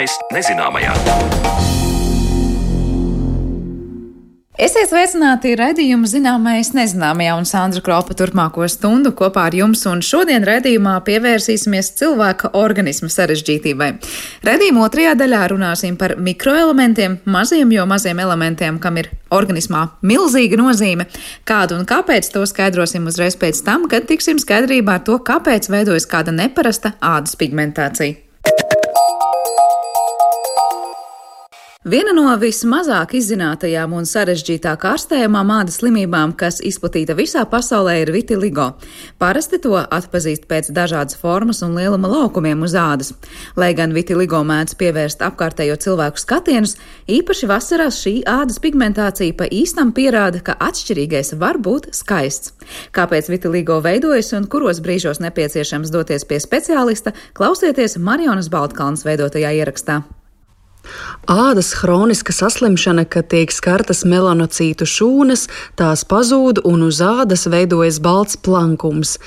Zināmais nezināmajā. Esiet sveicināti redzējumu zināmais nezināmajā un Sandra Kropa turpmāko stundu kopā ar jums, un šodien redzējumā pievērsīsimies cilvēka organisma sarežģītībai. Redzējuma otrajā daļā runāsim par mikroelementiem, maziem jo maziem elementiem, kam ir organismā milzīga nozīme. Kādu un kāpēc to skaidrosim uzreiz pēc tam, kad tiksim skaidrībā ar to, kāpēc veidojas kāda neparasta ādas pigmentācija. Viena no vismazāk izzinātajām un sarežģītāk ārstējamām ādas slimībām, kas izplatīta visā pasaulē, ir vitiligo. Parasti to atpazīst pēc dažādas formas un lieluma laukumiem uz ādas. Lai gan vitiligo mēdz pievērst apkārtējo cilvēku skatienus, īpaši vasarās šī ādas pigmentācija pa īstam pierāda, ka atšķirīgais var būt skaists. Kāpēc vitiligo veidojas un kuros brīžos nepieciešams doties pie speciālista, klausieties Marionas Baltkalnas veidotajā ierakstā. Ādas hroniska saslimšana, kad tiek skartas melanocītu šūnas, tās pazūd un uz ādas veidojas balts plankums.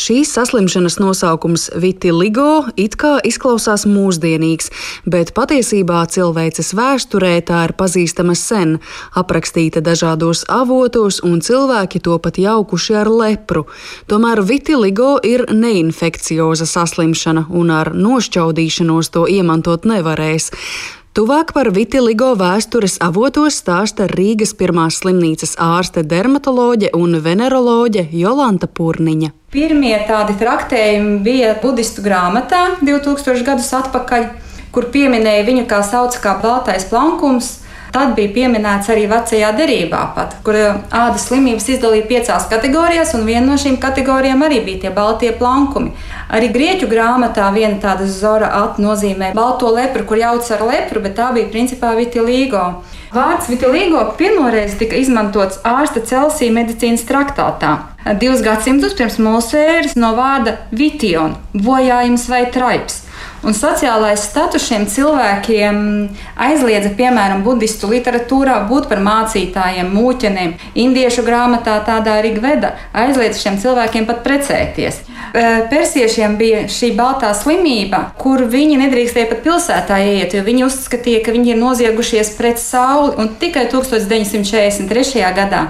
Šīs saslimšanas nosaukums vitiligo it kā izklausās mūsdienīgs, bet patiesībā cilvēces vēsturē tā ir pazīstama sen, aprakstīta dažādos avotos un cilvēki to pat jaukuši ar lepru. Tomēr vitiligo ir neinfekcioza saslimšana un ar nošķaudīšanos to iemantot nevarēs. Tuvāk par vitiligo vēstures avotos stāsta Rīgas pirmās slimnīcas ārste dermatoloģe un veneroloģe Jolanta Purniņa. Pirmie tādi traktējumi bija budistu grāmatā 2000 gadus atpakaļ, kur pieminēja viņu kā sauc kā baltais plankums, Tad bija pieminēts arī vecajā derībā, pat, kur eh, ādas slimības izdalīja piecās kategorijās, un viena no šīm kategorijām arī bija tie baltie plankumi. Arī grieķu grāmatā viena tāda zora at nozīmē balto lepru, kur jauc ar lepru, bet tā bija principā vitiligo. Vārds vitiligo pirmoreiz tika izmantots ārsta Celsija medicīnas traktātā. Divus gadsimtus pirms mūsu ēras no vārda vition, bojājums vai traips. Un sociālais status šiem cilvēkiem aizliedza, piemēram, budistu literatūrā būt par mācītājiem, mūķeniem. Indiešu grāmatā tādā Rigveda aizliedza šiem cilvēkiem pat precēties. Persiešiem bija šī baltā slimība, kur viņi nedrīkstēja pat pilsētā iet, jo viņi uzskatīja, ka viņi ir noziegušies pret sauli. Un tikai 1943. gadā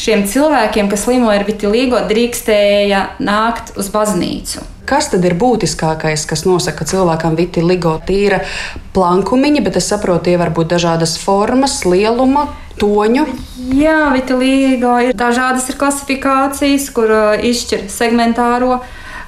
šiem cilvēkiem, kas slimoja ar vitiligo, drīkstēja nākt uz baznīcu. Kas tad ir būtiskākais, kas nosaka cilvēkam vitiligo tīra plankumiņa, bet es saprotu, tie var būt dažādas formas, lieluma, toņu. Jā, vitiligo ir dažādas ir klasifikācijas, kur uh, izšķir segmentāro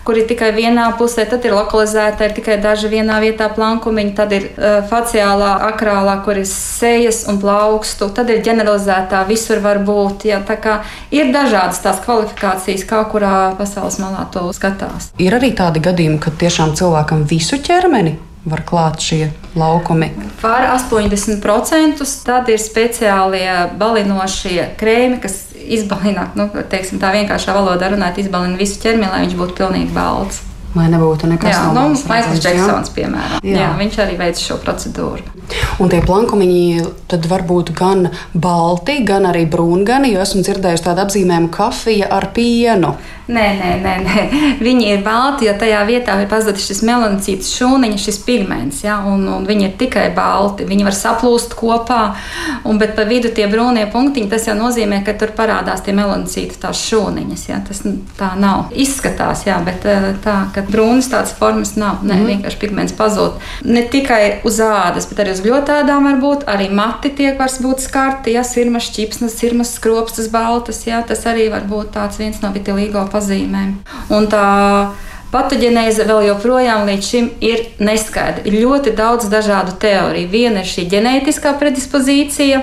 kur ir tikai vienā pusē, tad ir lokalizēta, ir tikai daži vienā vietā plankumiņi, tad ir uh, faciālā, akrālā, kur ir sejas un plaukstu, tad ir ģeneralizētā, visur var būt. Jā, tā kā ir dažādas tās kvalifikācijas, kā kurā pasaules malā to skatās. Ir arī tādi gadījumi, kad tiešām cilvēkam visu ķermeni var klāt šie laukumi? Pār 80% tad ir speciālie balinošie krēmi, kas izbalina, nu, teiksim, tā vienkāršā valodā runājot, izbalina visu ķermeni, lai viņš būtu pilnīgi balts. Lai nebūtu nekas tāds. Nu, Maikls Džeksons, piemēram. Jā. jā, viņš arī veic šo procedūru. Un tie plankumiņi tad var būt gan balti, gan arī brūngani, jo esmu dzirdējusi tādu apzīmējumu kafija ar pienu. Nē, nē, nē, nē. viņi ir balti, jo tajā vietā ir pazudis šis melanocīts šūniņš, šis pigments. Ja? Un, un viņi ir tikai balti. Viņi var saplūst kopā, un, bet pa vidu tie brūnie punktiņi, tas jau nozīmē, ka tur parādās tie melanocīti, tās šūniņas. Ja? Tas tā nav. Izskatās, jā, bet eh, tā, ka brūnas tādas formas nav. Nē, mm. vienkārši pigments pazūd. Ne tikai uz ādas, bet arī uz gļotādām var būt. Arī mati tiek var būt skarti, ja sirmas ķipsnes, sirmas skropstas baltas. Ja? Tas arī var būt tāds viens no vitilīgo pazīmēm. Un tā Patoģenēze vēl joprojām līdz šim ir neskaidra. Ir ļoti daudz dažādu teoriju. Viena ir šī ģenētiskā predispozīcija,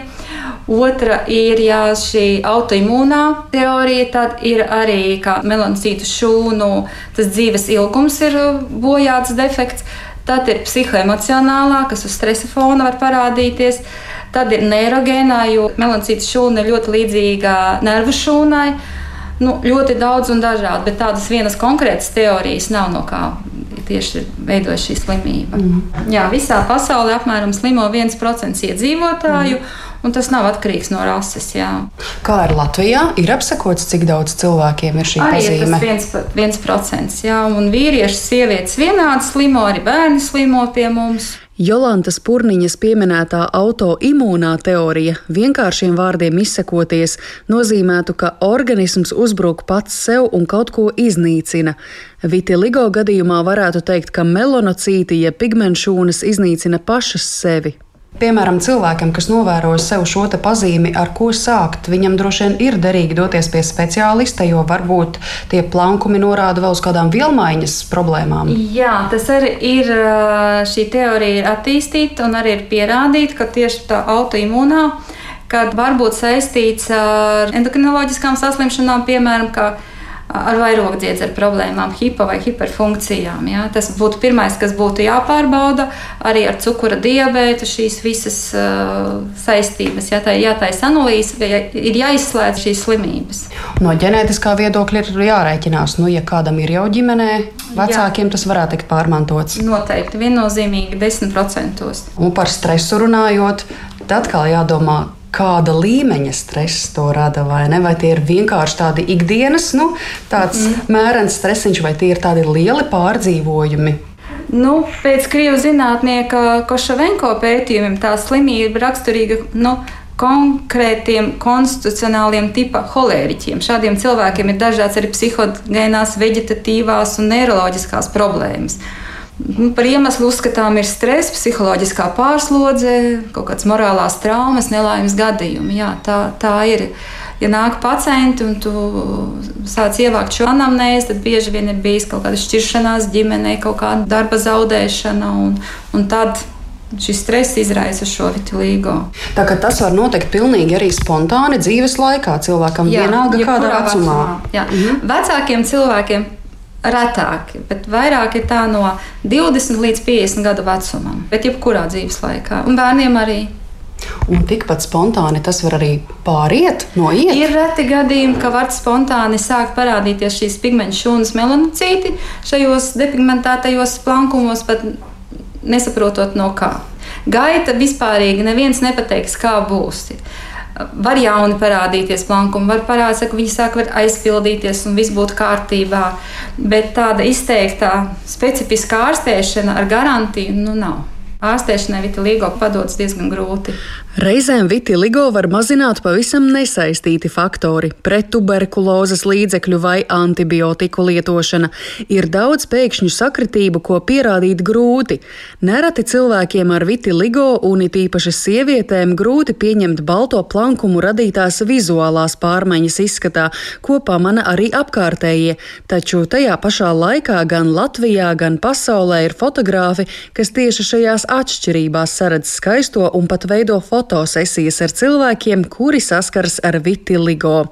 otra ir jā, šī autoimūnā teorija, tad ir arī melanocītu šūnu, tas dzīves ilgums ir bojāts defekts. Tad ir psihoemocionālā, kas uz stresa fona var parādīties. Tad ir neirogēnā, jo melanocītu šūna ir ļoti līdzīga nervu šūnai nu, ļoti daudz un dažādi, bet tādas vienas konkrētas teorijas nav no kā tieši veidojas šī slimība. Mm. Jā, visā pasaulē apmēram slimo 1% iedzīvotāju. Mm. Un tas nav atkarīgs no rases. Jā. Kā ir Latvijā? Ir apsakots, cik daudz cilvēkiem ir šī arī pazīme? Tas viens, viens procents. Jā, un vīrieši, sievietes vienādi slimo, arī bērni slimo pie mums. Jolantas Purniņas pieminētā autoimūnā teorija, vienkāršiem vārdiem izsakoties, nozīmētu, ka organisms uzbruk pats sev un kaut ko iznīcina. Vitiligo gadījumā varētu teikt, ka melonocīti, ja pigmentšūnas iznīcina pašas sevi. Piemēram, cilvēkam, kas novēro sev šo pazīmi, ar ko sākt, viņam droši vien ir derīgi doties pie speciālista, jo varbūt tie plankumi norāda vēl uz kādām vielmaiņas problēmām. Jā, tas arī ir. Šī teorija ir attīstīta un arī ir pierādīta, ka tieši tā autoimūnā, kad var būt saistīts ar endokrinoloģiskām saslimšanām, piemēram, ar vairogdziedzera problēmām, hipo vai hiperfunkcijām. Ja? Tas būtu pirmais, kas būtu jāpārbauda. Arī ar cukura diabētu šīs visas uh, saistības, ja tā ir jātaisa analīze, ja ir jāizslēdz šīs slimības. No ģenētiskā viedokļa ir jārēķinās, nu, ja kādam ir jau ģimenē, vecākiem Jā. tas varētu tikt pārmantots. Noteikti, viennozīmīgi 10%. Un par stresu runājot, tad atkal jādomā, kāda līmeņa stress to rada, vai ne? Vai tie ir vienkārši tādi ikdienas, nu, tāds mm. mērens stresiņš, vai tie ir tādi lieli pārdzīvojumi? Nu, pēc krievu zinātnieka Košavenko pētījumiem tā slimība raksturīga. Nu, konkrētiem konstitucionāliem tipa holēriķiem. Šādiem cilvēkiem ir dažādas arī psihogēnās, vegetatīvās un neiroloģiskās problēmas. Nu, par iemeslu uzskatām ir stress, psiholoģiskā pārslodze, kaut kādas morālās traumas, nelaimes gadījumi. Jā, tā, tā ir. Ja nāk pacienti un tu sāc ievākt šo anamnēzi, tad bieži vien ir bijis kaut kāda šķiršanās ģimenē, kaut kāda darba zaudēšana, un, un tad šis stress izraisa šo vitilīgo. Tā kā tas var notikt pilnīgi arī spontāni dzīves laikā, cilvēkam Jā, vienalga kādā vecumā. vecumā. Jā. Mhm. Vecākiem cilvēkiem retāki, bet vairāk ir tā no 20 līdz 50 gadu vecumam, bet jebkurā dzīves laikā. Un bērniem arī. Un tikpat spontāni tas var arī pāriet, noiet. Ir reti gadījumi, ka var spontāni sākt parādīties šīs pigmentu šūnas melanocīti šajos depigmentētajos plankumos, pat nesaprotot no kā. Gaita vispārīgi neviens nepateiks, kā būs. Var jauni parādīties plankumi, var parādīt, ka viņi sāk aizpildīties un viss būtu kārtībā. Bet tāda izteikta specifiska ārstēšana ar garantiju nu, nav. Ārstēšanai vitiligo padodas diezgan grūti. Reizēm vitiligo var mazināt pavisam nesaistīti faktori - prettuberkulozes līdzekļu vai antibiotiku lietošana. Ir daudz pēkšņu sakritību, ko pierādīt grūti. Nereti cilvēkiem ar vitiligo un it īpaši sievietēm grūti pieņemt balto plankumu radītās vizuālās pārmaiņas izskatā, ko pamana arī apkārtējie. Taču tajā pašā laikā gan Latvijā, gan pasaulē ir fotogrāfi, kas tieši šajās atšķirībās saredz skaisto un pat veido fotosesijas ar cilvēkiem, kuri saskaras ar vitiligo.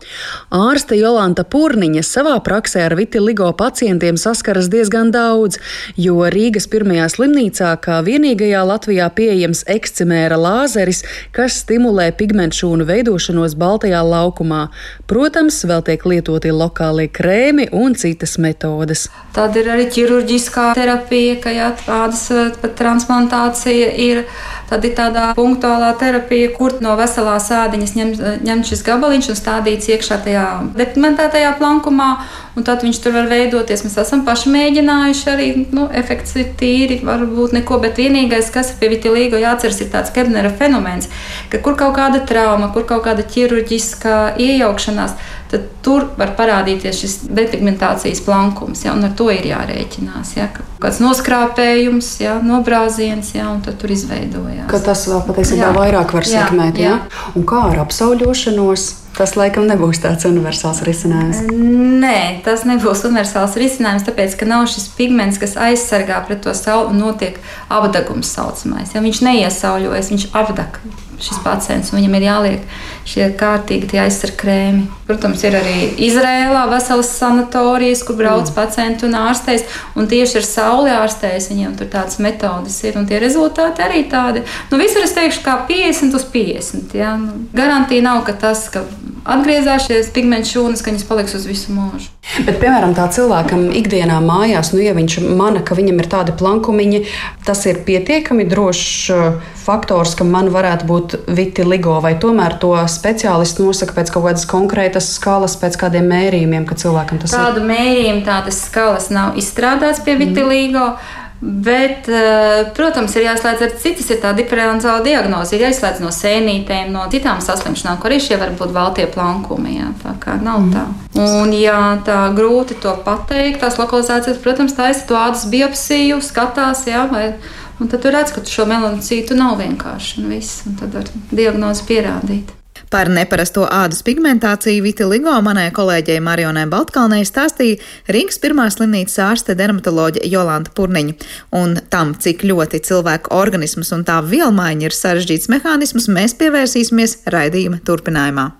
Ārste Jolanta Purniņa savā praksē ar vitiligo pacientiem saskaras diezgan daudz, jo Rīgas pirmajā slimnīcā kā vienīgajā Latvijā pieejams ekscimēra lāzeris, kas stimulē pigmentšūnu veidošanos baltajā laukumā. Protams, vēl tiek lietoti lokālie krēmi un citas metodes. Tad ir arī ķirurģiskā terapija, ka jāatrādas pat transplantācija ir, tad ir tāda punktuālā terapija, kur no veselās ādiņas ņem, ņem šis gabaliņš un stādīts iekšā tajā depimentētajā plankumā. Un tad viņš tur var veidoties. Mēs esam paši mēģinājuši arī. Nu, efekts ir tīri, varbūt neko, bet vienīgais, kas pie vitilīgo jāatceras, ir tāds Kebnera fenomens, ka kur kaut kāda trauma, kur kaut kāda ķirurģiskā iejaukšanās, tad tur var parādīties šis depigmentācijas plankums, ja, un ar to ir jārēķinās. Ja, kāds noskrāpējums, ja, nobrāziens, ja, un tad tur izveidojās. Ka tas vēl patiesībā vairāk var sekmēt. Ja? Un kā ar apsauļošanos? Tas laikam nebūs tāds universāls risinājums. Nē, tas nebūs universāls risinājums, tāpēc, ka nav šis pigments, kas aizsargā pret to sauli un notiek apdegums saucamais. Ja viņš neiesauļojas, viņš apdeg šis pacients, viņam ir jāliek šie kārtīgi aizsardzības krēmi. Protams, ir arī Izrēlā veselas sanatorijas, kur brauc mm. pacienti un ārstēs, un tieši ar sauli ārstēs viņiem tur tādas metodas ir, un tie rezultāti arī tādi. Nu, visur es teikšu, kā 50 uz 50. Ja? Nu, garantija nav, ka tas, ka atgriezās šīs pigmentu šūnas, ka viņas paliks uz visu mūžu. Bet, piemēram, tā cilvēkam ikdienā mājās, nu, ja viņš mana, ka viņam ir tādi plankumiņi, tas ir pietiekami drošs uh, faktors, ka man varētu būt vitiligo, vai tomēr to speciālists nosaka pēc kaut kādas konkrētas skalas, pēc kādiem mērījumiem, ka cilvēkam tas Tādu ir? Tādu mērījumu, tādas skalas nav izstrādāts pie vitiligo. Mm. Bet, eh, protams, ir jāizslēdz arī citas, ir tā diferenciāla diagnoze. Ir jāizslēdz no sēnītēm, no citām saslimšanām, kur arī šie var būt baltie plankumi. Jā, tā kā nav mm. tā. Un, ja tā grūti to pateikt, tās lokalizācijas, protams, taisa to ādas biopsiju, skatās, jā, vai, un tad tu redz, ka šo melanocītu nav vienkārši, un viss, un tad var diagnozi pierādīt. Par neparasto ādas pigmentāciju vitiligo manai kolēģei Marionai Baltkalnei stāstīja Rīgas pirmās slimnīcas ārste dermatoloģe Jolanta Purniņa. Un tam, cik ļoti cilvēka organisms un tā vielmaiņa ir sarežģīts mehānisms, mēs pievērsīsimies raidījuma turpinājumā.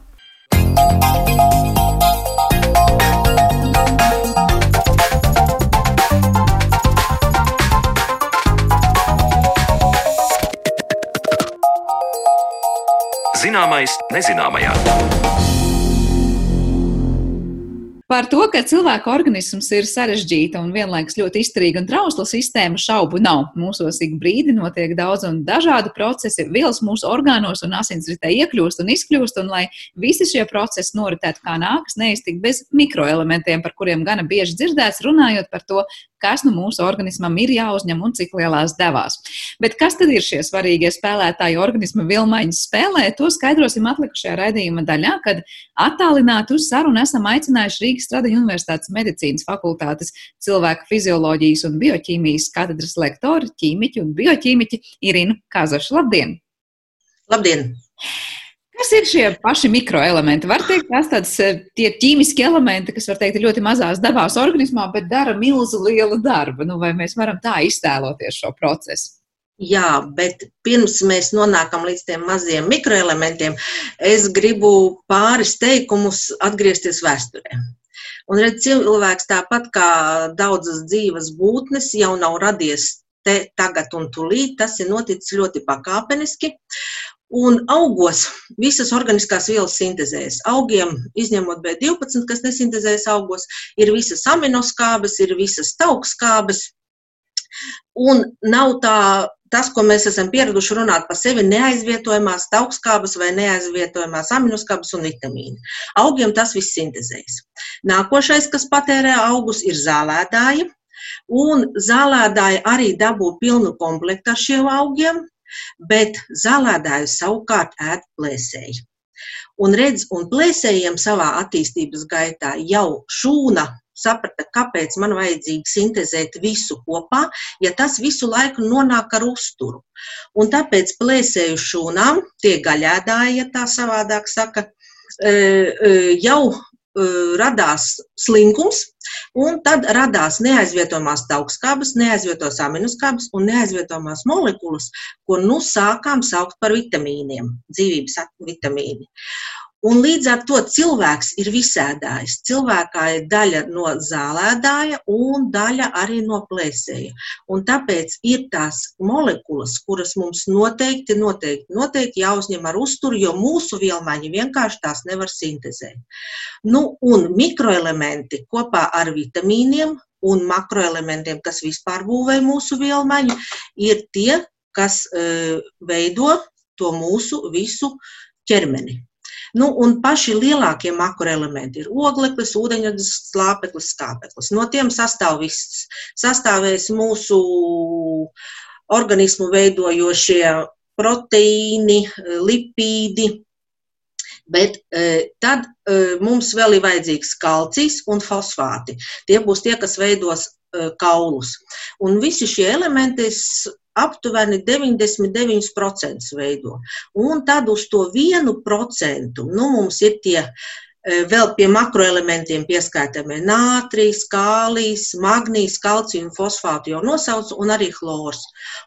Música Zināmais nezināmajā. Par to, ka cilvēka organisms ir sarežģīta un vienlaikus ļoti izturīga un trausla sistēma, šaubu nav. Mūsos ik brīdi notiek daudz un dažādi procesi. Vielas mūsu orgānos un asinsritē iekļūst un izkļūst, un lai visi šie procesi noritētu kā nākas, neiztikt bez mikroelementiem, par kuriem gana bieži dzirdēts, runājot par to, kas nu mūsu organismam ir jāuzņem un cik lielās devās. Bet kas tad ir šie svarīgie spēlētāji organisma vilmaiņas spēlē? To skaidrosim atlikušajā raidījuma daļā, kad attālināti uz sarunu esam aicinājuši Rīgas Stradiņu Universitātes medicīnas fakultātes cilvēku fizioloģijas un bioķīmijas katedras lektori, ķīmiķi un bioķīmiķi Irinu Kazašu. Labdien! Labdien! Kas ir šie paši mikroelementi? Var teikt, tas tāds eh, tie ķīmiski elementi, kas var teikt ļoti mazās devās organismā, bet dara milzu lielu darbu. Nu, vai mēs varam tā iztēloties šo procesu? Jā, bet pirms mēs nonākam līdz tiem maziem mikroelementiem, es gribu pāris teikumus atgriezties vēsturē. Un redz, cilvēks tāpat kā daudzas dzīves būtnes jau nav radies te, tagad un tūlīt, tas ir noticis ļoti pakāpeniski. Un augos visas organiskās vielas sintēzējas. Augiem, izņemot B12, kas nesintēzējas augos, ir visas aminoskābes, ir visas taukskābes. Un nav tā, tas, ko mēs esam pieraduši runāt par sevi, neaizvietojamās taukskābes vai neaizvietojamās aminoskābes un vitamīni. Augiem tas viss sintēzējas. Nākošais, kas patērē augus, ir zālētāji. Un zālētāji arī dabū pilnu komplektu ar šiem augiem, bet zālēdājus savukārt ēd plēsēji. Un redz, un plēsējiem savā attīstības gaitā jau šūna saprata, kāpēc man vajadzīgi sintēzēt visu kopā, ja tas visu laiku nonāk ar uzturu. Un tāpēc plēsēju šūnām, tie gaļēdāji, ja tā savādāk saka, e, e, jau radās slinkums, un tad radās neaizvietojamās taukskābes, neaizvietojamās aminoskābes un neaizvietojamās molekulas, ko nu sākām saukt par vitamīniem, dzīvības vitamīni. Un līdz ar to cilvēks ir visēdājs. Cilvēkā ir daļa no zālēdāja un daļa arī no plēsēja. Un tāpēc ir tās molekulas, kuras mums noteikti, noteikti, noteikti jāuzņem ar uzturu, jo mūsu vielmaiņa vienkārši tās nevar sintēzēt. Nu, un mikroelementi kopā ar vitamīniem un makroelementiem, kas vispār būvē mūsu vielmaiņu, ir tie, kas uh, veido to mūsu visu ķermeni. Nu, un paši lielākie makroelementi ir ogleklis, ūdeņradis, slāpeklis, skāpeklis. No tiem sastāv viss. Sastāvēs mūsu organismu veidojošie proteīni, lipīdi, Bet e, tad e, mums vēl ir vajadzīgs kalcijs un fosfāti. Tie būs tie, kas veidos e, kaulus. Un visi šie elementi aptuveni 99% veido. Un tad uz to 1% nu, mums ir tie vēl pie makroelementiem pieskaitāmie nātrijas, kālijas, magnīs, kalcija fosfātu jau nosaucu, un arī chlors.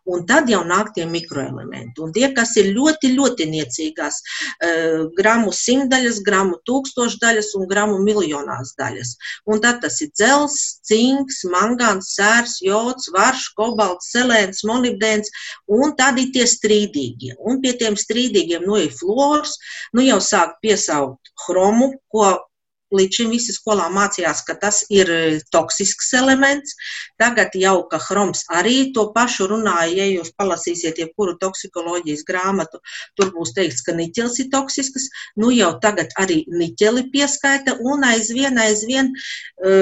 Un tad jau nāk tie mikroelementi. Un tie, kas ir ļoti, ļoti niecīgās, eh, gramu simtdaļas, gramu tūkstošdaļas un gramu miljonās daļas. Un tad tas ir dzels, cinks, mangāns, sērs, jods, varš, kobalts, selēns, molibdēns, un tad ir tie strīdīgie. Un pie tiem strīdīgiem nu ir flors, nu jau sāk piesaukt chromu, ko līdz šim visi skolā mācījās, ka tas ir e, toksisks elements. Tagad jau, ka chroms arī to pašu runāja, ja jūs palasīsiet jebkuru toksikoloģijas grāmatu, tur būs teikts, ka niķels ir toksisks. Nu jau tagad arī niķeli pieskaita un aizvien, aizvien, e,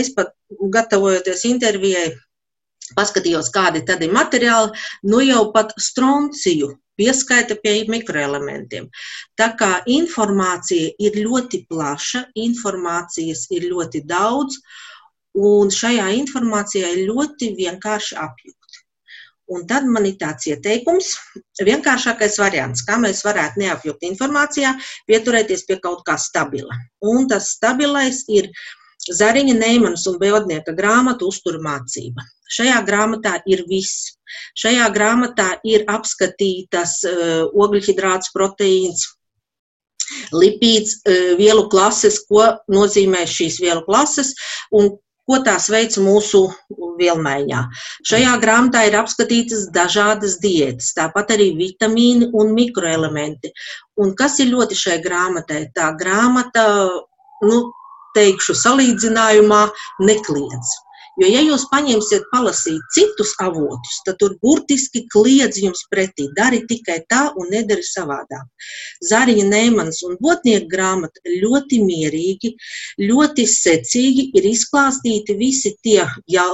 es pat gatavojoties intervijai, paskatījos, kādi tad ir materiāli, nu jau pat stronciju pieskaita pie mikroelementiem. Tā kā informācija ir ļoti plaša, informācijas ir ļoti daudz, un šajā informācijā ir ļoti vienkārši apjūta. Un tad man ir tāds ieteikums, vienkāršākais variants, kā mēs varētu neapjukt informācijā, pieturēties pie kaut kā stabila. Un tas stabilais ir Zariņa Neimanas un Beodnieka grāmata Uzturmācība. Šajā grāmatā ir viss. Šajā grāmatā ir apskatītas uh, ogļhidrāts, proteīns, lipīds, uh, vielu klases, ko nozīmē šīs vielu klases un ko tās veic mūsu vielmaiņā. Šajā grāmatā ir apskatītas dažādas diētas, tāpat arī vitamīni un mikroelementi. Un kas ir ļoti šai grāmatai? Tā grāmata, nu, teikšu, salīdzinājumā nekliedz. Jo, ja jūs paņemsiet palasīt citus avotus, tad tur burtiski kliedz jums pretī. Dari tikai tā un nedari savādāk. Zariņa Neimans un Botnieka grāmata ļoti mierīgi, ļoti secīgi ir izklāstīti visi tie jā,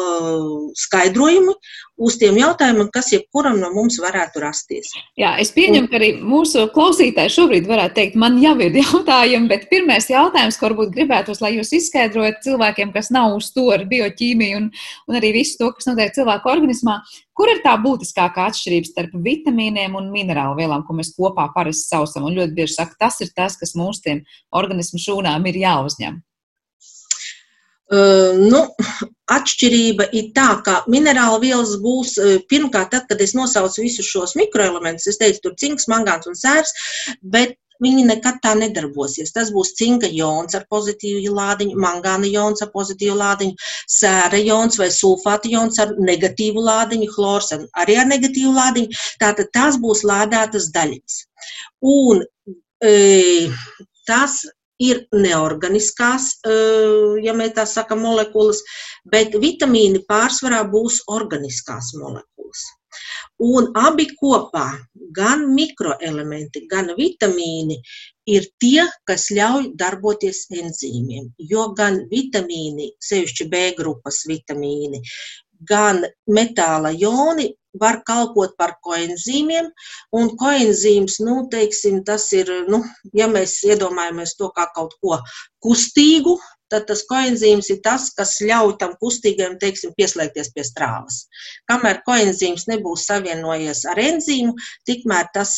skaidrojumi uz tiem jautājumiem, kas jebkuram no mums varētu rasties. Jā, es pieņemu, ka arī mūsu klausītāji šobrīd varētu teikt, man jau ir jautājumi, bet pirmais jautājums, ko varbūt gribētos, lai jūs izskaidrojat cilvēkiem, kas nav uz to ar bioķīmiju un, un arī visu to, kas notiek cilvēku organismā, kur ir tā būtiskākā atšķirība starp vitamīniem un minerālu vielām, ko mēs kopā parasti saucam, un ļoti bieži saka, tas ir tas, kas mūsu organismu šūnām ir jāuzņem. Nu, atšķirība ir tā, ka minerāla vielas būs pirmkārt, tad, kad es nosaucu visus šos mikroelementus, es teicu, tur cinks, mangāns un sērs, bet viņi nekad tā nedarbosies. Tas būs cinka jons ar pozitīvu lādiņu, mangāna jons ar pozitīvu lādiņu, sēra jons vai sulfāta jons ar negatīvu lādiņu, chlors arī ar negatīvu lādiņu. Tātad tās būs lādētas daļas. Un e, tas ir neorganiskās, eh, ja mēs tā sakam, molekulas, bet vitamīni pārsvarā būs organiskās molekulas. Un abi kopā, gan mikroelementi, gan vitamīni, ir tie, kas ļauj darboties enzīmiem. Jo gan vitamīni, sevišķi B grupas vitamīni, gan metāla joni var kalpot par koenzīmiem, un koenzīms, nu, teiksim, tas ir, nu, ja mēs iedomājamies to kā kaut ko kustīgu, tad tas koenzīms ir tas, kas ļauj tam kustīgajam, teiksim, pieslēgties pie strāvas. Kamēr koenzīms nebūs savienojies ar enzīmu, tikmēr tas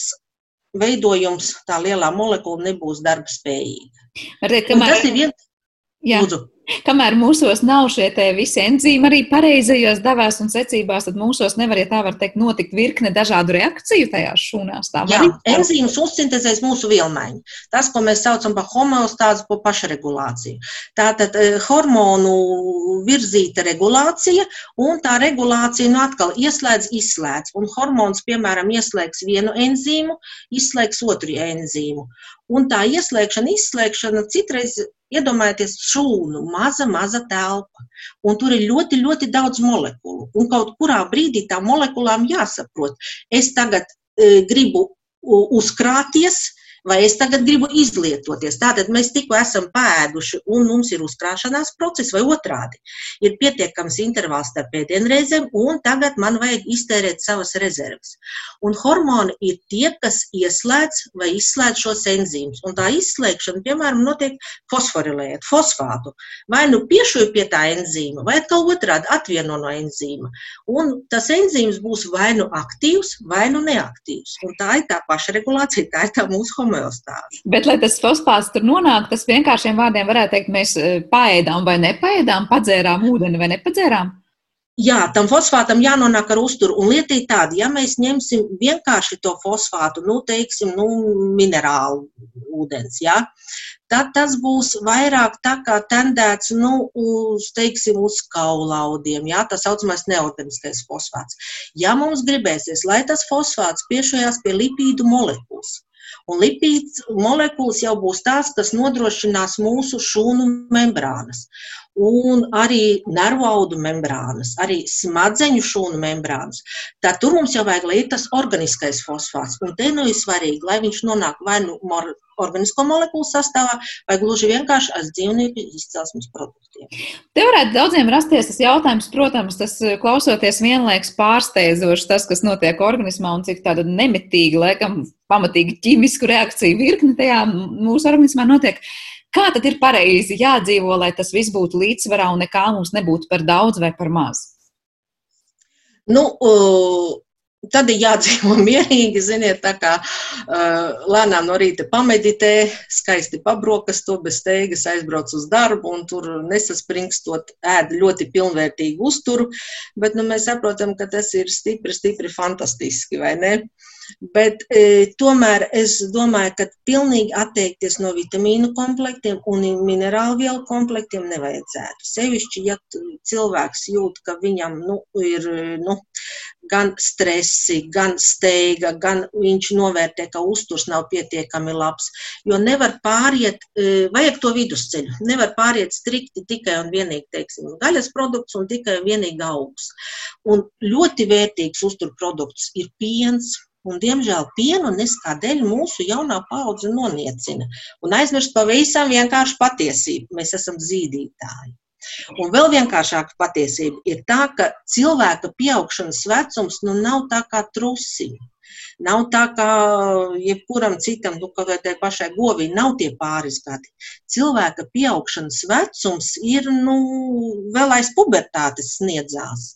veidojums, tā lielā molekula nebūs darbspējīga. Kamēr... Tas ir viens. Jā. Lūdzu. Kamēr mūsos nav šie visi enzīmi arī pareizajos devās un secībās, tad mūsos nevar, ja tā var teikt, notikt virkne dažādu reakciju tajās šūnās. Jā, enzīmus uzsintēzēs mūsu vielmaiņa. Tas, ko mēs saucam par homeostāzi, par pašregulāciju. Tātad eh, hormonu virzīta regulācija, un tā regulācija nu atkal ieslēdz, izslēdz. Un hormons, piemēram, ieslēgs vienu enzīmu, izslēgs otru enzīmu. Un tā ieslēgšana, izslēgšana citreiz iedomājieties šūnu, maza, maza telpa. Un tur ir ļoti, ļoti daudz molekulu. Un kaut kurā brīdī tām molekulām jāsaprot, es tagad e, gribu uzkrāties, vai es tagad gribu izlietoties. Tātad mēs tikko esam pēduši, un mums ir uzkrāšanās process, vai otrādi. Ir pietiekams intervāls starp pēdienreizēm, un tagad man vajag iztērēt savas rezerves. Un hormoni ir tie, kas ieslēdz vai izslēdz šos enzīmus. Un tā izslēgšana, piemēram, notiek fosforilējot fosfātu. Vai nu piešuju pie tā enzīma, vai atkal otrādi atvieno no enzīma. Un tas enzīms būs vai nu aktīvs, vai nu neaktīvs. Un tā ir tā pašregulācija, tā ir tā mūsu homoeja homeostāzi. Bet, lai tas fosfāts tur nonāk, tas vienkāršiem vārdiem varētu teikt, mēs eh, paēdām vai nepaēdām, padzērām ūdeni vai nepadzērām. Jā, tam fosfātam jānonāk ar uzturu. Un lieta ir tāda, ja mēs ņemsim vienkārši to fosfātu, nu, teiksim, nu, minerālu ūdens, jā, tad tas būs vairāk tā kā tendēts, nu, uz, teiksim, uz kaulaudiem, jā, tā saucamais neorganiskais fosfāts. Ja mums gribēsies, lai tas fosfāts piešojās pie lipīdu molekulas, Un lipīds molekulas jau būs tās, kas nodrošinās mūsu šūnu membrānas. Un arī nervu audu membrānas, arī smadzeņu šūnu membrānas. Tad tur mums jau vajag, lai ir tas organiskais fosfāts. Un te nu ir svarīgi, lai viņš nonāk vai nu organisko molekulu sastāvā, vai gluži vienkārši ar dzīvnieku izcelsmes produktiem. Te varētu daudziem rasties tas jautājums, protams, tas eh, klausoties vienlaiks pārsteidzoši tas, kas notiek organismā un cik tāda nemitīgi, laikam, pamatīgi ķīmisku reakciju virkni tajā mūsu organismā notiek. Kā tad ir pareizi jādzīvo, lai tas viss būtu līdzsvarā un nekā mums nebūtu par daudz vai par maz? Nu, Tad ir jādzīvo mierīgi, ziniet, tā kā uh, lēnām no rīta pameditē, skaisti pabrokasto, bez steigas aizbrauc uz darbu un tur nesaspringstot ēd ļoti pilnvērtīgu uzturu, bet nu, mēs saprotam, ka tas ir stipri, stipri fantastiski, vai ne? Bet e, tomēr es domāju, ka pilnīgi atteikties no vitamīnu komplektiem un minerālu vielu komplektiem nevajadzētu. Sevišķi, ja cilvēks jūt, ka viņam nu, ir nu, gan stresi, gan steiga, gan viņš novērtē, ka uzturs nav pietiekami labs. Jo nevar pāriet, e, vajag to vidusceļu. Nevar pāriet strikti tikai un vienīgi, teiksim, gaļas produkts un tikai un vienīgi augs. Un ļoti vērtīgs uzturprodukts ir piens, Un, diemžēl pienu neskādēļ mūsu jaunā paudze noniecina un aizmirst pavisam vienkārši patiesību. Mēs esam zīdītāji. Un vēl vienkāršāka patiesība ir tā, ka cilvēka pieaugšanas vecums nu nav tā kā trusiņš. Nav tā kā jebkuram citam, nu, kā tai pašai govī, nav tie pāris gadi. Cilvēka pieaugšanas vecums ir nu, vēl aiz pubertātes sniedzās.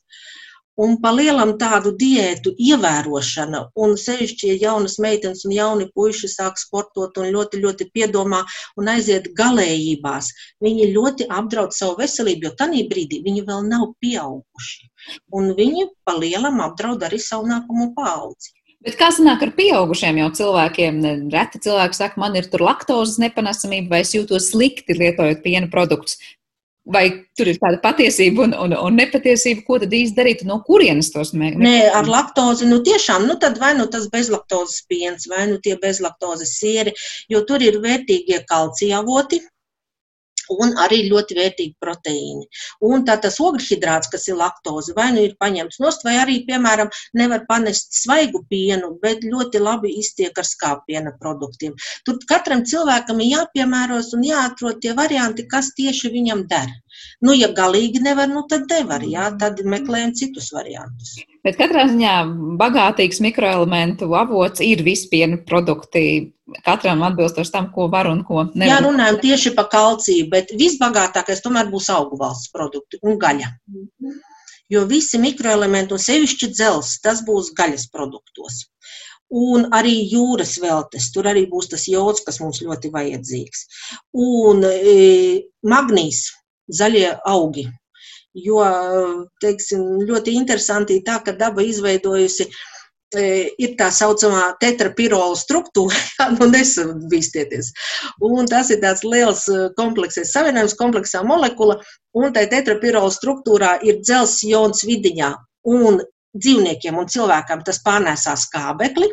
Un pa lielam tādu diētu ievērošana, un sevišķi, ja jaunas meitenes un jauni puiši sāk sportot un ļoti, ļoti piedomā un aiziet galējībās, viņi ļoti apdraud savu veselību, jo tajā brīdī viņi vēl nav pieauguši. Un viņi pa lielam apdraud arī savu nākamo paudzi. Bet kā sanāk ar pieaugušiem jau cilvēkiem? Reti cilvēki saka, man ir tur laktozes nepanesamība, vai es jūtos slikti lietojot piena produktus. Vai tur ir tāda patiesība un, un, un nepatiesība, ko tad īsti darīt, no kurienes tos mēģināt? Nē, ar laktozi, nu tiešām, nu tad vai nu tas bezlaktozes piens, vai nu tie bezlaktozes sieri, jo tur ir vērtīgie kalcija avoti, un arī ļoti vērtīgi proteīni. Un tā tas ogļhidrāts, kas ir laktoze, vai nu ir paņemts nost, vai arī, piemēram, nevar panest svaigu pienu, bet ļoti labi iztiek ar skāpiena produktiem. Tur katram cilvēkam ir jāpiemēros un jāatrod tie varianti, kas tieši viņam der. Nu, ja galīgi nevar, nu tad nevar, jā, tad meklējam citus variantus. Bet katrā ziņā bagātīgs mikroelementu avots ir vispiena produkti katram atbilstoši tam, ko var un ko nevar. Jā, runājam tieši par kalciju, bet visbagātākais tomēr būs augu valsts produkti un gaļa. Jo visi mikroelementi un sevišķi dzels, tas būs gaļas produktos. Un arī jūras veltes, tur arī būs tas jods, kas mums ļoti vajadzīgs. Un e, magnīs, zaļie augi. Jo, teiksim, ļoti interesanti tā, ka daba izveidojusi E, ir tā saucamā tetrapirola struktūra, jā, nu nesabīstieties. Un tas ir tāds liels e, komplekses savienojums, kompleksā molekula, un tai tetrapirola struktūrā ir dzels jons vidiņā. Un dzīvniekiem un cilvēkam tas pārnēsās skābekli,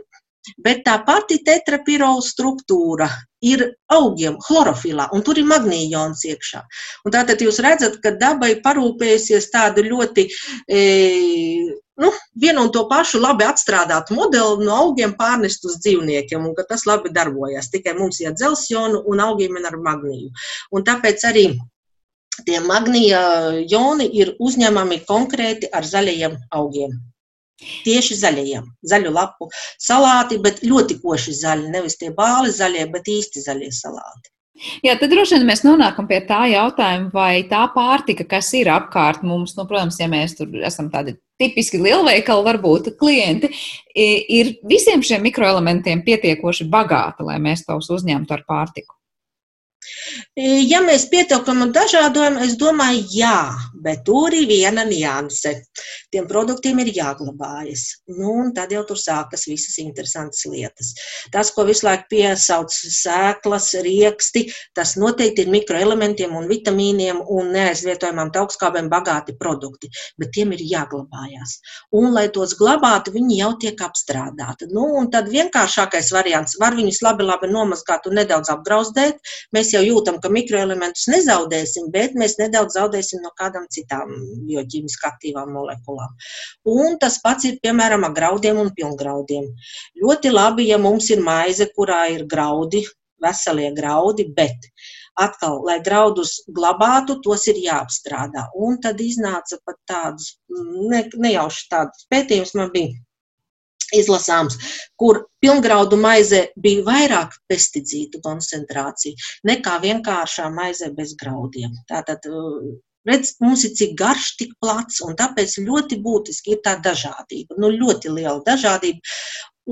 Bet tā pati tetrapirola struktūra ir augiem, chlorofilā, un tur ir magnījons iekšā. Un tātad jūs redzat, ka dabai parūpējusies tādu ļoti e, nu, vienu un to pašu labi atstrādātu modeli no augiem pārnest uz dzīvniekiem, un ka tas labi darbojas. Tikai mums ir dzelsjonu un augiem ir ar magnīju. Un tāpēc arī tie magnija joni ir uzņemami konkrēti ar zaļajiem augiem. Tieši zaļajiem, zaļu lapu salāti, bet ļoti koši zaļi. Nevis tie bāli zaļie, bet īsti zaļie salāti. Jā, tad droši vien mēs nonākam pie tā jautājuma, vai tā pārtika, kas ir apkārt mums, nu, protams, ja mēs tur esam tādi tipiski lielveikali, varbūt klienti, ir visiem šiem mikroelementiem pietiekoši bagāta, lai mēs tos uzņemtu ar pārtiku. Ja mēs pietiekam un dažādojam, es domāju, jā, bet tur ir viena nianse. Tiem produktiem ir jāglabājas. Nu, un tad jau tur sākas visas interesantas lietas. Tas, ko visu laiku piesauc sēklas, rieksti, tas noteikti ir mikroelementiem un vitamīniem un neaizvietojamām augstskābēm bagāti produkti, bet tiem ir jāglabājas. Un, lai tos glabātu, viņi jau tiek apstrādāti. Nu, un tad vienkāršākais variants var viņus labi, labi nomazgāt un nedaudz apgrauzdēt. Mēs jau jūtam, ka mikroelementus nezaudēsim, bet mēs nedaudz zaudēsim no kādām citām bioķīmiski aktīvām molekulām. Un tas pats ir piemēram ar graudiem un pilngraudiem. Ļoti labi, ja mums ir maize, kurā ir graudi, veselie graudi, bet atkal, lai graudus glabātu, tos ir jāapstrādā. Un tad iznāca pat tādus ne, nejauši tādus pētījumus man bija izlasāms, kur pilngraudu maizē bija vairāk pesticīdu koncentrācija nekā vienkāršā maizē bez graudiem. Tātad, redz, mums ir cik garš, tik plats, un tāpēc ļoti būtiski ir tā dažādība, nu ļoti liela dažādība.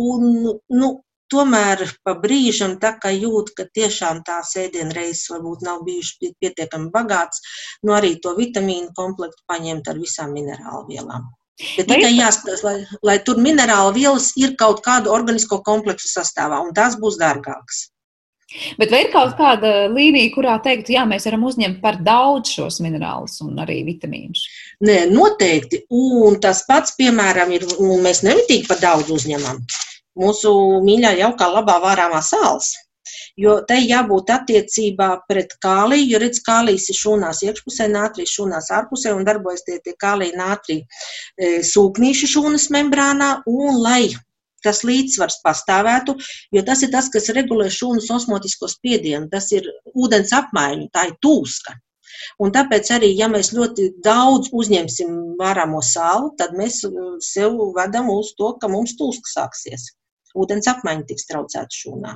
Un, nu, tomēr pa brīžam tā kā jūt, ka tiešām tās ēdienreizes varbūt nav bijušas pietiekami bagātas, nu arī to vitamīnu komplektu paņemt ar visām minerālu vielām. Bet tikai jāskatās, lai, lai tur minerāla vielas ir kaut kādu organisko kompleksu sastāvā, un tās būs dārgākas. Bet vai ir kaut kāda līnija, kurā teikt, jā, mēs varam uzņemt par daudz šos minerālus un arī vitamīnus? Nē, noteikti. Un tas pats, piemēram, ir, mēs nemitīgi par daudz uzņemam. Mūsu mīļā jaukā labā vārāmā sāls jo tai jābūt attiecībā pret kāliju, jo redz, kālijs ir šūnās iekšpusē, nātrijas šūnās ārpusē un darbojas tie, tie kālija nātrija e, sūknīši šūnas membrānā, un lai tas līdzsvars pastāvētu, jo tas ir tas, kas regulē šūnas osmotisko spiedienu, tas ir ūdens apmaiņu, tā ir tūska. Un tāpēc arī, ja mēs ļoti daudz uzņemsim vārāmo sālu, tad mēs e, sev vedam uz to, ka mums tūska sāksies. Ūdens apmaiņa tiks traucēta šūnā.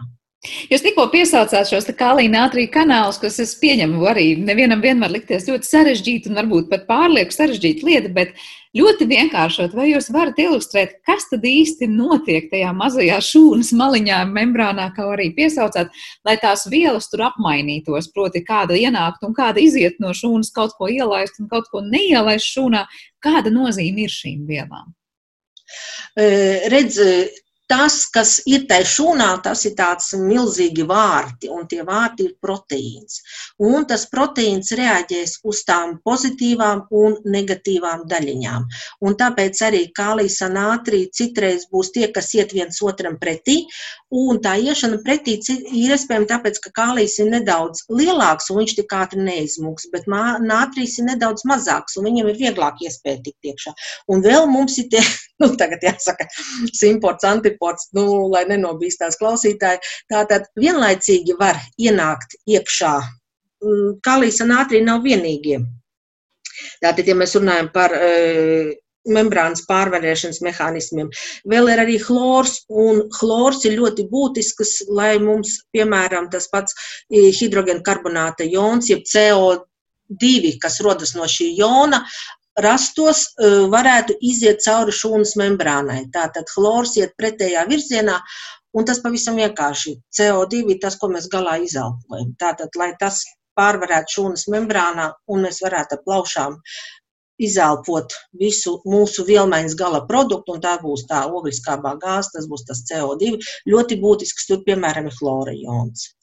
Jūs tikko piesaucāt šos kālīna ātrija kanālus, kas es pieņemu arī nevienam vienmēr likties ļoti sarežģīti un varbūt pat pārlieku sarežģīta lieta, bet ļoti vienkāršot, vai jūs varat ilustrēt, kas tad īsti notiek tajā mazajā šūnas maliņā, membrānā, kā arī piesaucāt, lai tās vielas tur apmainītos, proti kāda ienākt un kāda iziet no šūnas, kaut ko ielaist un kaut ko neielaist šūnā, kāda nozīme ir šīm vielām? Redz, tas, kas ir tajā šūnā, tas ir tāds milzīgi vārti, un tie vārti ir proteīns. Un tas proteīns reaģēs uz tām pozitīvām un negatīvām daļiņām. Un tāpēc arī kālijas anātrija citreiz būs tie, kas iet viens otram pretī, un tā iešana pretī ir iespējama tāpēc, ka kālijas ir nedaudz lielāks, un viņš tik ātri neizmuks, bet nātrijas ir nedaudz mazāks, un viņam ir vieglāk iespēja tikt iekšā. Un vēl mums ir tie, nu tagad jāsaka, simports, antiports, ripots, nu, lai nenobīstās klausītāji. Tātad vienlaicīgi var ienākt iekšā. Mm, Kalijas un ātrija nav vienīgie. Tātad, ja mēs runājam par e, membrānas pārvarēšanas mehānismiem. Vēl ir arī chlors, un chlors ir ļoti būtisks, lai mums, piemēram, tas pats e, hidrogenkarbonāta jons, jeb CO2, kas rodas no šī jona, rastos, e, varētu iziet cauri šūnas membrānai. Tātad chlors iet pretējā virzienā, un tas pavisam vienkārši. CO2 ir tas, ko mēs galā izelpojam. Tātad, lai tas pārvarētu šūnas membrānā, un mēs varētu ar plaušām izelpot visu mūsu vielmaiņas gala produktu, un tā būs tā ogliskābā gāze, tas būs tas CO2. Ļoti būtisks tur, piemēram, ir flora jons.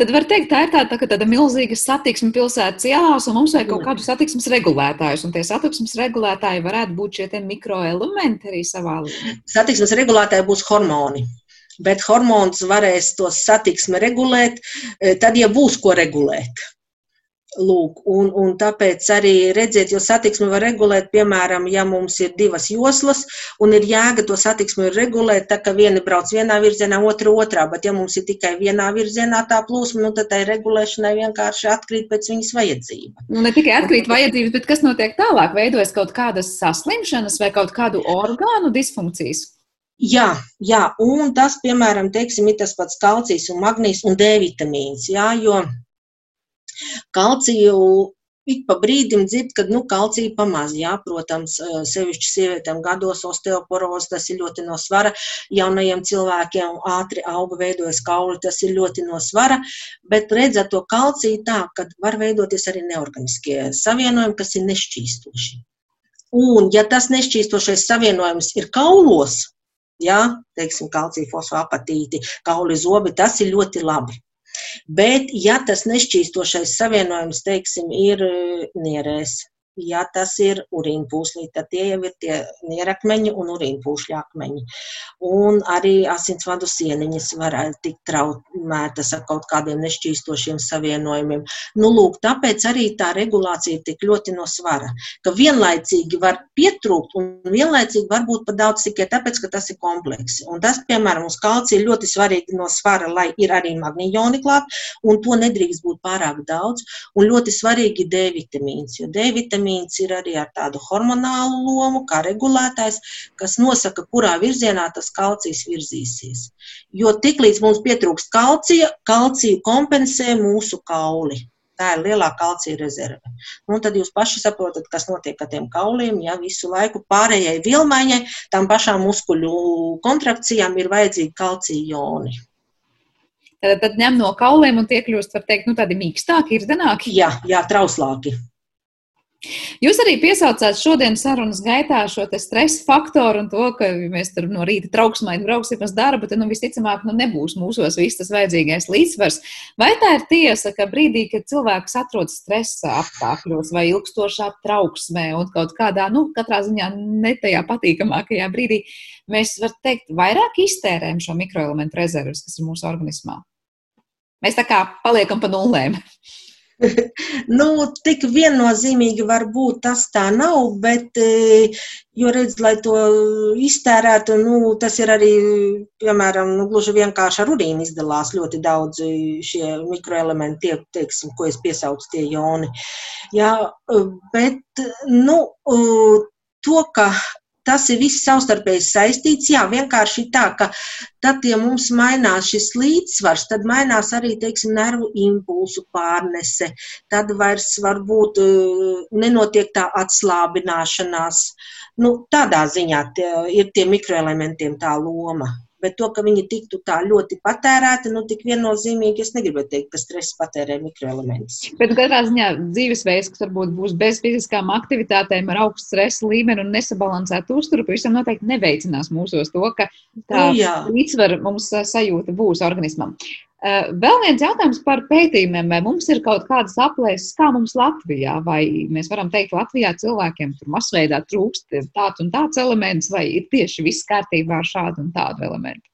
Tad var teikt, tā ir tāda, tā, tāda milzīga satiksme pilsētas ielās, un mums vajag kaut kādu satiksmes regulētājus. Un tie satiksmes regulētāji varētu būt šie mikroelementi arī savā līmenī. Satiksmes regulētāji būs hormoni. Bet hormonus varēs to satiksmi regulēt, eh, tad, ja būs ko regulēt. Lūk, un, un tāpēc arī redziet, jo satiksmi var regulēt, piemēram, ja mums ir divas joslas un ir jēga to satiksmi regulēt, tā ka viena brauc vienā virzienā, otra otrā, bet ja mums ir tikai vienā virzienā tā plūsma, nu tad tai regulēšanai vienkārši atkrīt pēc viņas vajadzība. Nu, ne tikai atkrīt vajadzības, bet kas notiek tālāk? Veidojas kaut kādas saslimšanas vai kaut kādu orgānu disfunkcijas? Jā, jā, un tas, piemēram, teiksim, ir tas pats kalcijs un magnīs un D vitamīns, jā, jo Kalciju ik pa brīdim dzird, ka nu, kalcija pamaz, jā, protams, sevišķi sievietēm gados osteoporozi, tas ir ļoti no svara, jaunajiem cilvēkiem ātri auga veidojas kauli, tas ir ļoti no svara, bet redzat to kalciju tā, ka var veidoties arī neorganiskie savienojumi, kas ir nešķīstoši. Un, ja tas nešķīstošais savienojums ir kaulos, jā, teiksim, kalcija fosfoapatīti, kauli zobi, tas ir ļoti labi. Bet, ja tas nešķīstošais savienojums, teiksim, ir eh, nierēs, ja tas ir urīnpūslī, tad tie jau ir tie nierakmeņi un urīnpūšļa akmeņi. Un arī asinsvadu sieniņas varētu tikt traut, mērtas ar kaut kādiem nešķīstošiem savienojumiem. Nu, lūk, tāpēc arī tā regulācija ir tik ļoti no svara, ka vienlaicīgi var pietrūkt un vienlaicīgi var būt par daudz tikai tāpēc, ka tas ir kompleksi. Un tas, piemēram, uz kalcija ir ļoti svarīgi no svara, lai ir arī magnijoni klāt, un to nedrīkst būt pārāk daudz. Un ļoti svarīgi D vitamīns, jo D vitamīns ir arī ar tādu hormonālu lomu, kā regulētājs, kas nosaka, kurā virzienā tas kalcijs virzīsies. Jo tiklīdz mums pietrūkst kalcija, kalciju kompensē mūsu kauli. Tā ir lielā kalcija rezerve. Nu, tad jūs paši saprotat, kas notiek ar tiem kauliem. Ja visu laiku pārējai vilmaiņai, tām pašām muskuļu kontrakcijām ir vajadzīgi kalcija joni. Tad, tad ņem no kauliem un tie kļūst, var teikt, nu, tādi mīkstāki, ir zenāki. Jā, jā, trauslāki. Jūs arī piesaucāt šodienas sarunas gaitā šo stresa faktoru un to, ka mēs tur no rīta trauksmaini brauksim uz darbu, tad nu, visticamāk nu, nebūs mūsos viss tas vajadzīgais līdzsvars. Vai tā ir tiesa, ka brīdī, kad cilvēks atrodas stresa apstākļos vai ilgstošā trauksmē un kaut kādā, nu, katrā ziņā ne tajā patīkamākajā brīdī, mēs varam teikt, vairāk iztērējam šo mikroelementu rezerves, kas ir mūsu organismā? Mēs tā kā paliekam pa nulēm. nu, tik viennozīmīgi varbūt tas tā nav, bet, e, jo redz, lai to iztērētu, nu, tas ir arī, piemēram, nu, gluži vienkārši ar urīnu izdalās ļoti daudz šie mikroelementi, tie, teiksim, ko es piesaucu, tie joni. Jā, bet, nu, to, ka tas ir viss savstarpēji saistīts. Jā, vienkārši tā, ka tad, ja mums mainās šis līdzsvars, tad mainās arī, teiksim, nervu impulsu pārnese. Tad vairs varbūt eh, nenotiek tā atslābināšanās. Nu, tādā ziņā tie, ir tie mikroelementiem tā loma. Bet to, ka viņi tiktu tā ļoti patērēti, nu, tik viennozīmīgi, es negribu teikt, ka stress patērē mikroelementus. Bet katrā ziņā dzīvesveids, kas varbūt būs bez fiziskām aktivitātēm, ar augstu stresa līmeni un nesabalansētu uzturu, pavisam noteikti neveicinās mūsos to, ka tā nu, līdzsvara mums sajūta būs organismam. Eh, vēl viens jautājums par pētījumiem. Vai mums ir kaut kādas aplēses, kā mums Latvijā, vai mēs varam teikt, Latvijā cilvēkiem tur masveidā trūkst tāds un tāds elements, vai ir tieši viss kārtībā ar šādu un tādu elementu?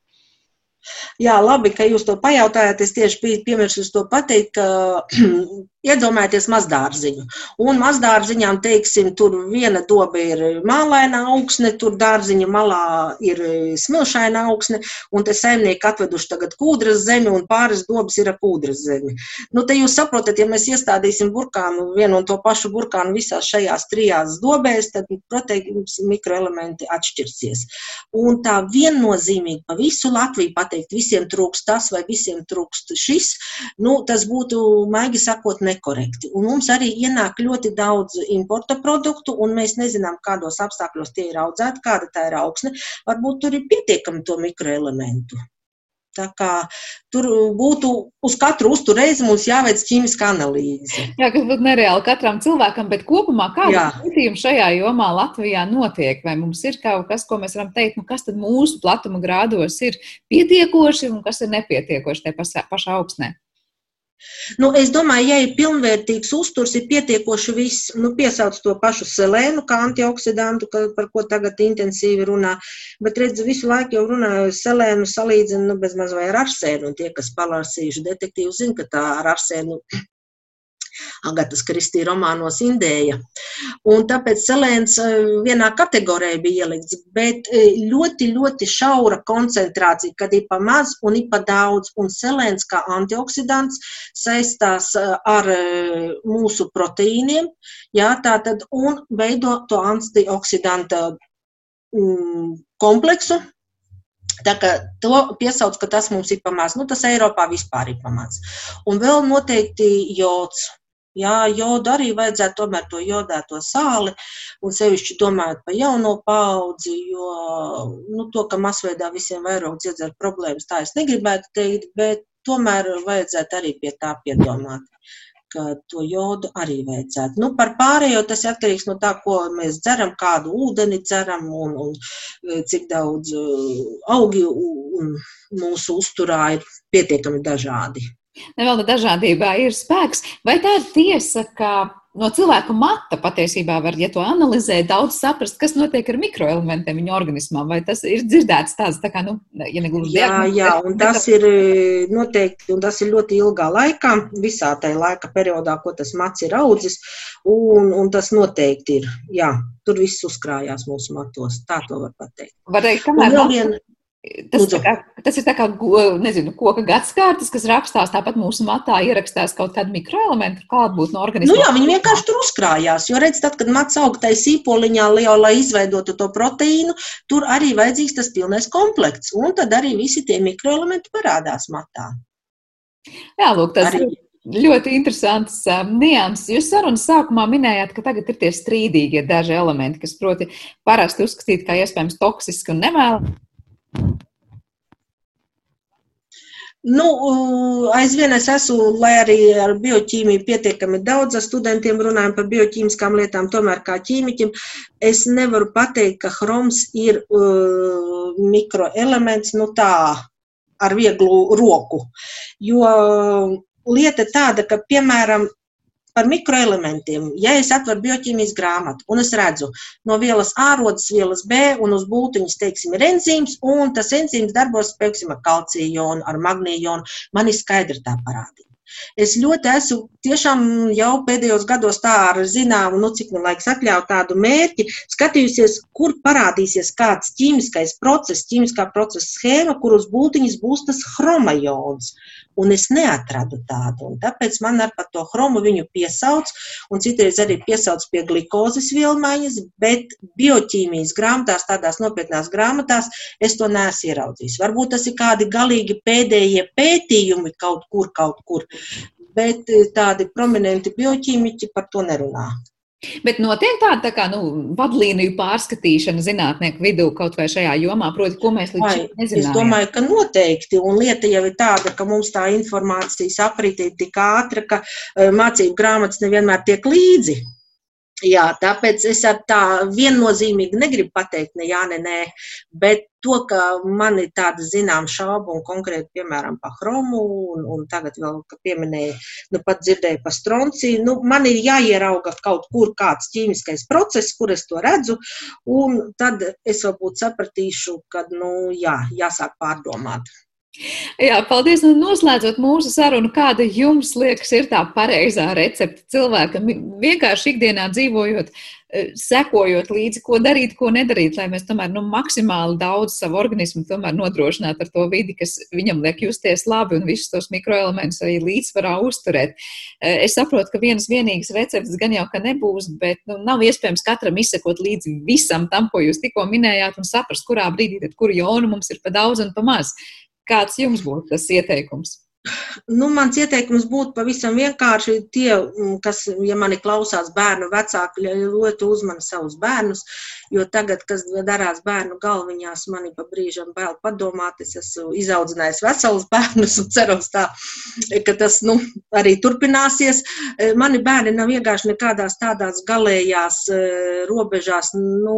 Jā, labi, ka jūs to pajautājāt. Es tieši biju piemirsus to pateikt, ka iedomājieties mazdārziņu. Un mazdārziņām, teiksim, tur viena doba ir mālaina augsne, tur dārziņa malā ir smilšaina augsne, un te saimnieki atveduši tagad kūdras zemi, un pāris dobas ir kūdras zemi. Nu, te jūs saprotat, ja mēs iestādīsim burkānu, vienu un to pašu burkānu visās šajās trijās dobēs, tad, protams, mikroelementi atšķirsies. Un tā viennozīmīgi pa visu Latviju pateikt, visiem trūkst tas vai visiem trūkst šis, nu, tas būtu, maigi sakot, ne nekorekti. Un mums arī ienāk ļoti daudz importa produktu, un mēs nezinām, kādos apstākļos tie ir audzēti, kāda tā ir augsne. Varbūt tur ir pietiekami to mikroelementu. Tā kā tur būtu uz katru uzturreizi mums jāveic ķīmiska analīze. Jā, kas būtu nereāli katram cilvēkam, bet kopumā kāda pētījuma šajā jomā Latvijā notiek? Vai mums ir kaut kas, ko mēs varam teikt, nu, kas tad mūsu platuma grādos ir pietiekoši un kas ir nepietiekoši tajā pašā augstnē? Nu, es domāju, ja ir pilnvērtīgs uzturs, ir pietiekoši viss. Nu, piesauc to pašu selēnu, kā antioksidantu, ka, par ko tagad intensīvi runā. Bet, redziet, visu laiku jau runāju selēnu salīdzinu nu, bezmaz vai ar arsēnu. Tie, kas palasījuši detektīvu, zina, ka tā ar arsēnu Agatas Kristī romānos Indēja. Un tāpēc selēns eh, vienā kategorijā bija ielikts, bet eh, ļoti, ļoti šaura koncentrācija, kad ir pa maz un ir pa daudz. Un selēns kā antioksidants saistās eh, ar mūsu proteīniem, jā, tātad, un veido to antioksidanta mm, kompleksu, Tā kā to piesauc, ka tas mums ir pamats, nu tas Eiropā vispār ir pamats. Un vēl noteikti jods. Jā, jodu arī vajadzētu tomēr to jodēto sāli, un sevišķi domājot par jauno paudzi, jo nu, to, ka masveidā visiem vairogs iedzer problēmas, tā es negribētu teikt, bet tomēr vajadzētu arī pie tā piedomāt ka to jodu arī vajadzētu. Nu, par pārējo tas atkarīgs no tā, ko mēs dzeram, kādu ūdeni dzeram un, un cik daudz augi un mūsu uzturā ir pietiekami dažādi. Nevēl dažādībā ir spēks. Vai tā ir tiesa, ka no cilvēka mata patiesībā var, ja to analizē, daudz saprast, kas notiek ar mikroelementiem viņa organismā. Vai tas ir dzirdēts tāds, tā kā, nu, ja negluži jā, jā, un tas ir e, noteikti, un tas ir ļoti ilgā laikā, visā tajā laika periodā, ko tas mats ir audzis, un, un tas noteikti ir, jā, tur viss uzkrājās mūsu matos, tā to var pateikt. Var teikt, kamēr vien, Tas, kā, tas ir tā kā nezinu, koka gadskārtas, kas rakstās tāpat mūsu matā, ierakstās kaut kādu mikroelementu, būtu no organisma. Nu jā, viņi vienkārši tur uzkrājās. Jo redz, tad, kad mats aug tai sīpoliņā, jau, lai izveidotu to proteīnu, tur arī vajadzīgs tas pilnais komplekts. Un tad arī visi tie mikroelementi parādās matā. Jā, lūk, tas arī. ir ļoti interesants um, nianses. Jūs sarunas sākumā minējāt, ka tagad ir tie strīdīgie daži elementi, kas proti parasti uzskatīt kā iespējams toksiski un nevēlami Nu, aizvien es esmu, lai arī ar bioķīmiju pietiekami daudz ar studentiem runājam par bioķīmiskām lietām, tomēr kā ķīmiķim, es nevaru pateikt, ka chroms ir uh, mikroelements, nu tā, ar vieglu roku. Jo lieta tāda, ka, piemēram, par mikroelementiem. Ja es atveru bioķīmijas grāmatu un es redzu, no vielas A rodas vielas B un uz būtiņas, teiksim, ir enzīms, un tas enzīms darbos, piemēram, ar kalciju jonu, ar magnīju jonu, man ir skaidri tā parādība. Es ļoti esmu tiešām jau pēdējos gados tā ar zināmu, nu, cik man laiks atļauj tādu mērķi, skatījusies, kur parādīsies kāds ķīmiskais process, ķīmiskā procesa schēma, kur uz būtiņas būs tas chromajons un es neatradu tādu. Un tāpēc man ar to chromu viņu piesauc, un citreiz arī piesauc pie glikozes vielmaiņas, bet bioķīmijas grāmatās, tādās nopietnās grāmatās, es to neesmu ieraudzījis. Varbūt tas ir kādi galīgi pēdējie pētījumi kaut kur, kaut kur, bet eh, tādi prominenti bioķīmiķi par to nerunā. Bet notiek tāda tā kā, nu, vadlīniju pārskatīšana zinātnieku vidū kaut vai šajā jomā, proti, ko mēs līdz šim nezinājām. Es domāju, ka noteikti, un lieta jau ir tāda, ka mums tā informācijas aprītī tik ātra, ka eh, mācību grāmatas nevienmēr tiek līdzi. Jā, tāpēc es tā viennozīmīgi negribu pateikt, ne jā, ne nē, bet to, ka man ir tāda zināma šauba un konkrēti, piemēram, par chromu, un, un tagad vēl, ka pieminēja, nu pat dzirdēju par stronciju, nu, man ir jāierauga kaut kur kāds ķīmiskais process, kur es to redzu, un tad es varbūt sapratīšu, ka, nu, jā, jāsāk pārdomāt. Jā, paldies. Un noslēdzot mūsu sarunu, kāda jums liekas ir tā pareizā recepte cilvēkam vienkārši ikdienā dzīvojot, e, sekojot līdzi, ko darīt, ko nedarīt, lai mēs tomēr nu, maksimāli daudz savu organismu nodrošinātu ar to vidi, kas viņam liek justies labi un visus tos mikroelementus arī līdzsvarā uzturēt. E, es saprotu, ka vienas vienīgas receptes gan jau ka nebūs, bet nu, nav iespējams katram izsekot līdzi visam tam, ko jūs tikko minējāt, un saprast, kurā brīdī, tad, kuru jonu mums ir pa daudz un pa maz. Kāds jums būtu tas ieteikums? Nu, mans ieteikums būtu pavisam vienkārši. Tie, mm, kas, ja mani klausās bērnu vecāki, ļoti uzmani savus bērnus, jo tagad, kas darās bērnu galviņās, mani pa brīžam bail padomāt. Es esmu izaudzinājis veselus bērnus un ceru uz tā, ka tas nu, arī turpināsies. E, mani bērni nav vienkārši nekādās tādās galējās e, robežās. Nu,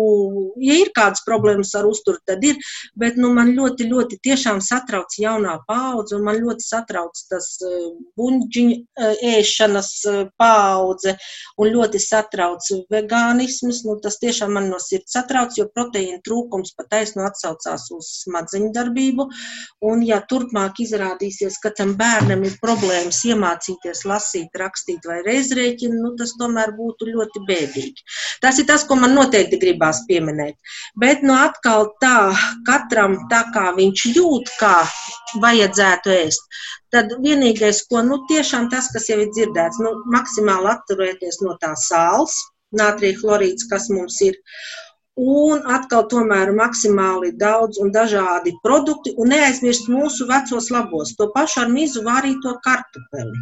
ja ir kādas problēmas ar uzturu, tad ir, bet nu, man ļoti, ļoti tiešām satrauc jaunā paudze un man ļoti satrauc satrauc tas eh, buļģiņu eh, ēšanas eh, paudze un ļoti satrauc vegānisms. Nu, tas tiešām man no sirds satrauc, jo proteīna trūkums pataisno atsaucās uz smadzeņu darbību. Un, ja turpmāk izrādīsies, ka tam bērnam ir problēmas iemācīties lasīt, rakstīt vai reizrēķinu, nu, tas tomēr būtu ļoti bēdīgi. Tas ir tas, ko man noteikti gribās pieminēt. Bet nu, atkal tā, katram tā kā viņš jūt, kā vajadzētu ēst tad vienīgais, ko nu, tiešām tas, kas jau ir dzirdēts, nu, maksimāli atturēties no tā sāls, nātrija chlorīds, kas mums ir. Un atkal, tomēr, maksimāli daudz un dažādi produkti, un neaizmirst mūsu vecos labos, to pašu ar mizu vārīto kartupeli,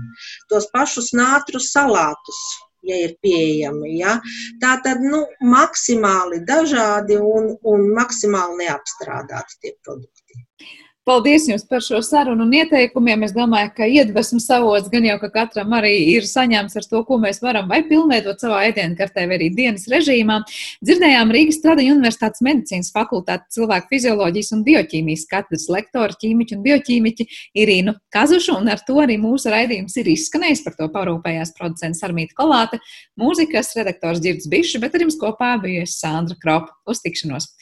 tos pašus nātrus salātus, ja ir pieejami. Ja? Tā tad nu, maksimāli dažādi un, un maksimāli neapstrādāti tie produkti. Paldies jums par šo sarunu un ieteikumiem. Es domāju, ka iedvesmas avots gan jau, ka katram arī ir saņemts ar to, ko mēs varam vai pilnveidot savā ēdienkartē vai arī dienas režīmā. Dzirdējām Rīgas Stradiņu Universitātes medicīnas fakultātes cilvēku fizioloģijas un bioķīmijas katedras lektoru ķīmiķu un bioķīmiķi Irīnu Kazušu, un ar to arī mūsu raidījums ir izskanējis. Par to parūpējās producents Armīta Kolāte, mūzikas redaktors Girds Bišs, bet ar jums kopā bijusi Sandra Kropa. Uz tikšanos!